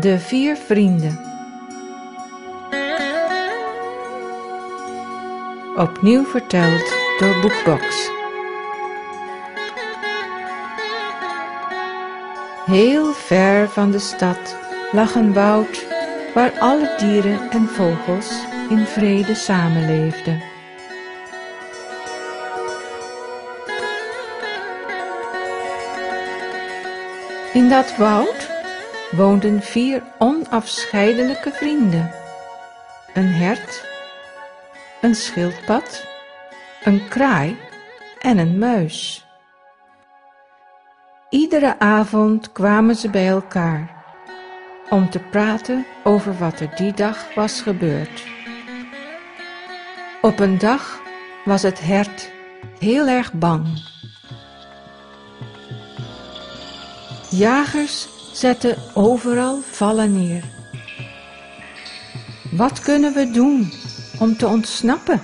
De vier vrienden. Opnieuw verteld door Boekbox. Heel ver van de stad lag een woud waar alle dieren en vogels in vrede samenleefden. In dat woud woonden vier onafscheidelijke vrienden. Een hert, een schildpad, een kraai en een muis. Iedere avond kwamen ze bij elkaar om te praten over wat er die dag was gebeurd. Op een dag was het hert heel erg bang. Jagers zetten overal vallen neer. Wat kunnen we doen om te ontsnappen?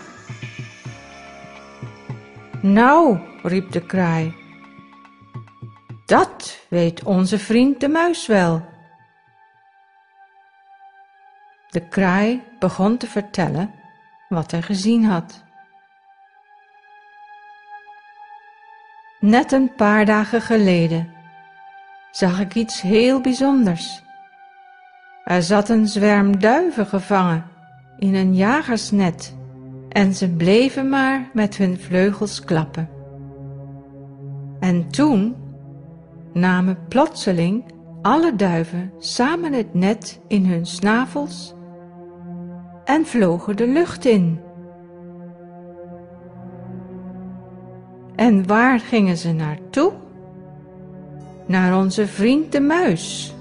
Nou, riep de kraai, dat weet onze vriend de muis wel. De kraai begon te vertellen wat hij gezien had. Net een paar dagen geleden zag ik iets heel bijzonders. Er zat een zwerm duiven gevangen in een jagersnet en ze bleven maar met hun vleugels klappen. En toen namen plotseling alle duiven samen het net in hun snavels en vlogen de lucht in. En waar gingen ze naartoe? Naar onze vriend de muis.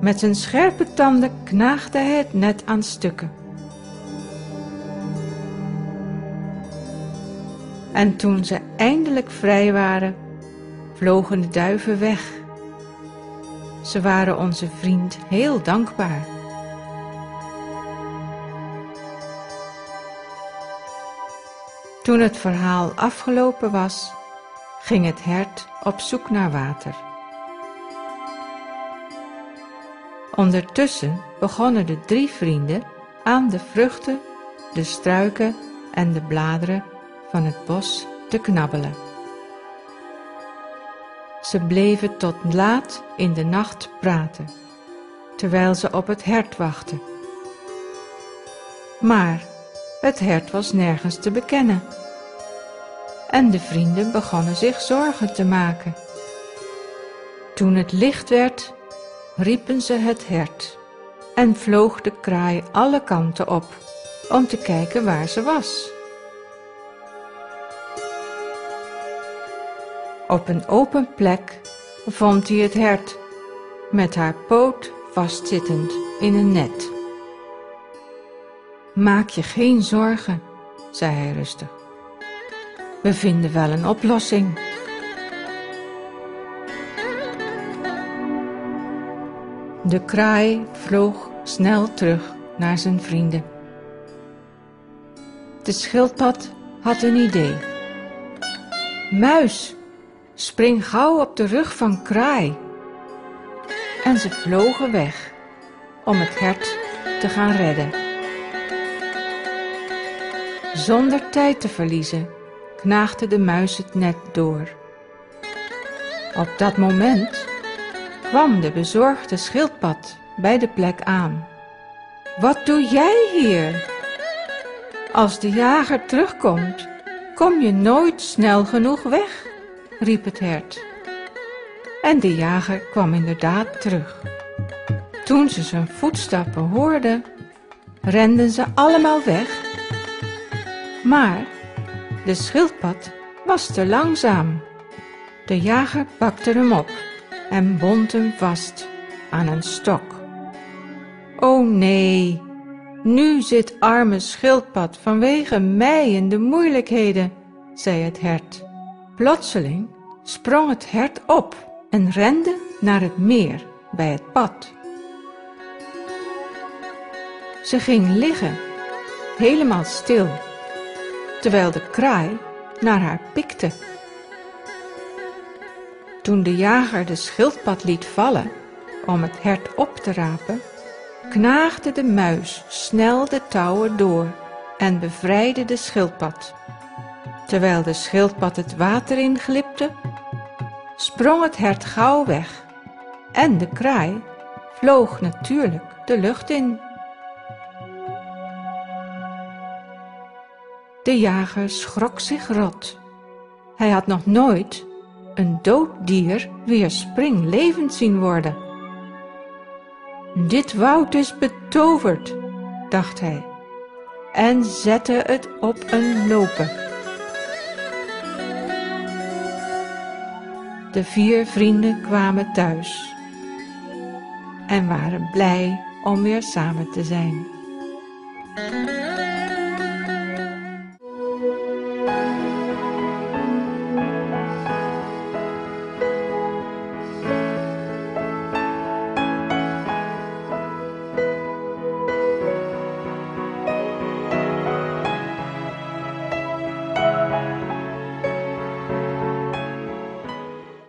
Met zijn scherpe tanden knaagde hij het net aan stukken. En toen ze eindelijk vrij waren, vlogen de duiven weg. Ze waren onze vriend heel dankbaar. Toen het verhaal afgelopen was, ging het hert op zoek naar water. Ondertussen begonnen de drie vrienden aan de vruchten, de struiken en de bladeren van het bos te knabbelen. Ze bleven tot laat in de nacht praten, terwijl ze op het hert wachten. Maar het hert was nergens te bekennen. En de vrienden begonnen zich zorgen te maken. Toen het licht werd, riepen ze het hert en vloog de kraai alle kanten op om te kijken waar ze was. Op een open plek vond hij het hert met haar poot vastzittend in een net. Maak je geen zorgen, zei hij rustig. We vinden wel een oplossing. De kraai vloog snel terug naar zijn vrienden. De schildpad had een idee. Muis, spring gauw op de rug van kraai. En ze vlogen weg om het hert te gaan redden. Zonder tijd te verliezen knaagde de muis het net door. Op dat moment kwam de bezorgde schildpad bij de plek aan. Wat doe jij hier? Als de jager terugkomt, kom je nooit snel genoeg weg, riep het hert. En de jager kwam inderdaad terug. Toen ze zijn voetstappen hoorden, renden ze allemaal weg. Maar de schildpad was te langzaam. De jager pakte hem op en bond hem vast aan een stok. O nee, nu zit arme schildpad vanwege mij in de moeilijkheden, zei het hert. Plotseling sprong het hert op en rende naar het meer bij het pad. Ze ging liggen, helemaal stil terwijl de kraai naar haar pikte. Toen de jager de schildpad liet vallen om het hert op te rapen, knaagde de muis snel de touwen door en bevrijdde de schildpad. Terwijl de schildpad het water inglipte, sprong het hert gauw weg en de kraai vloog natuurlijk de lucht in. De jager schrok zich rot. Hij had nog nooit een dood dier weer springlevend zien worden. Dit woud is betoverd, dacht hij, en zette het op een lopen. De vier vrienden kwamen thuis en waren blij om weer samen te zijn.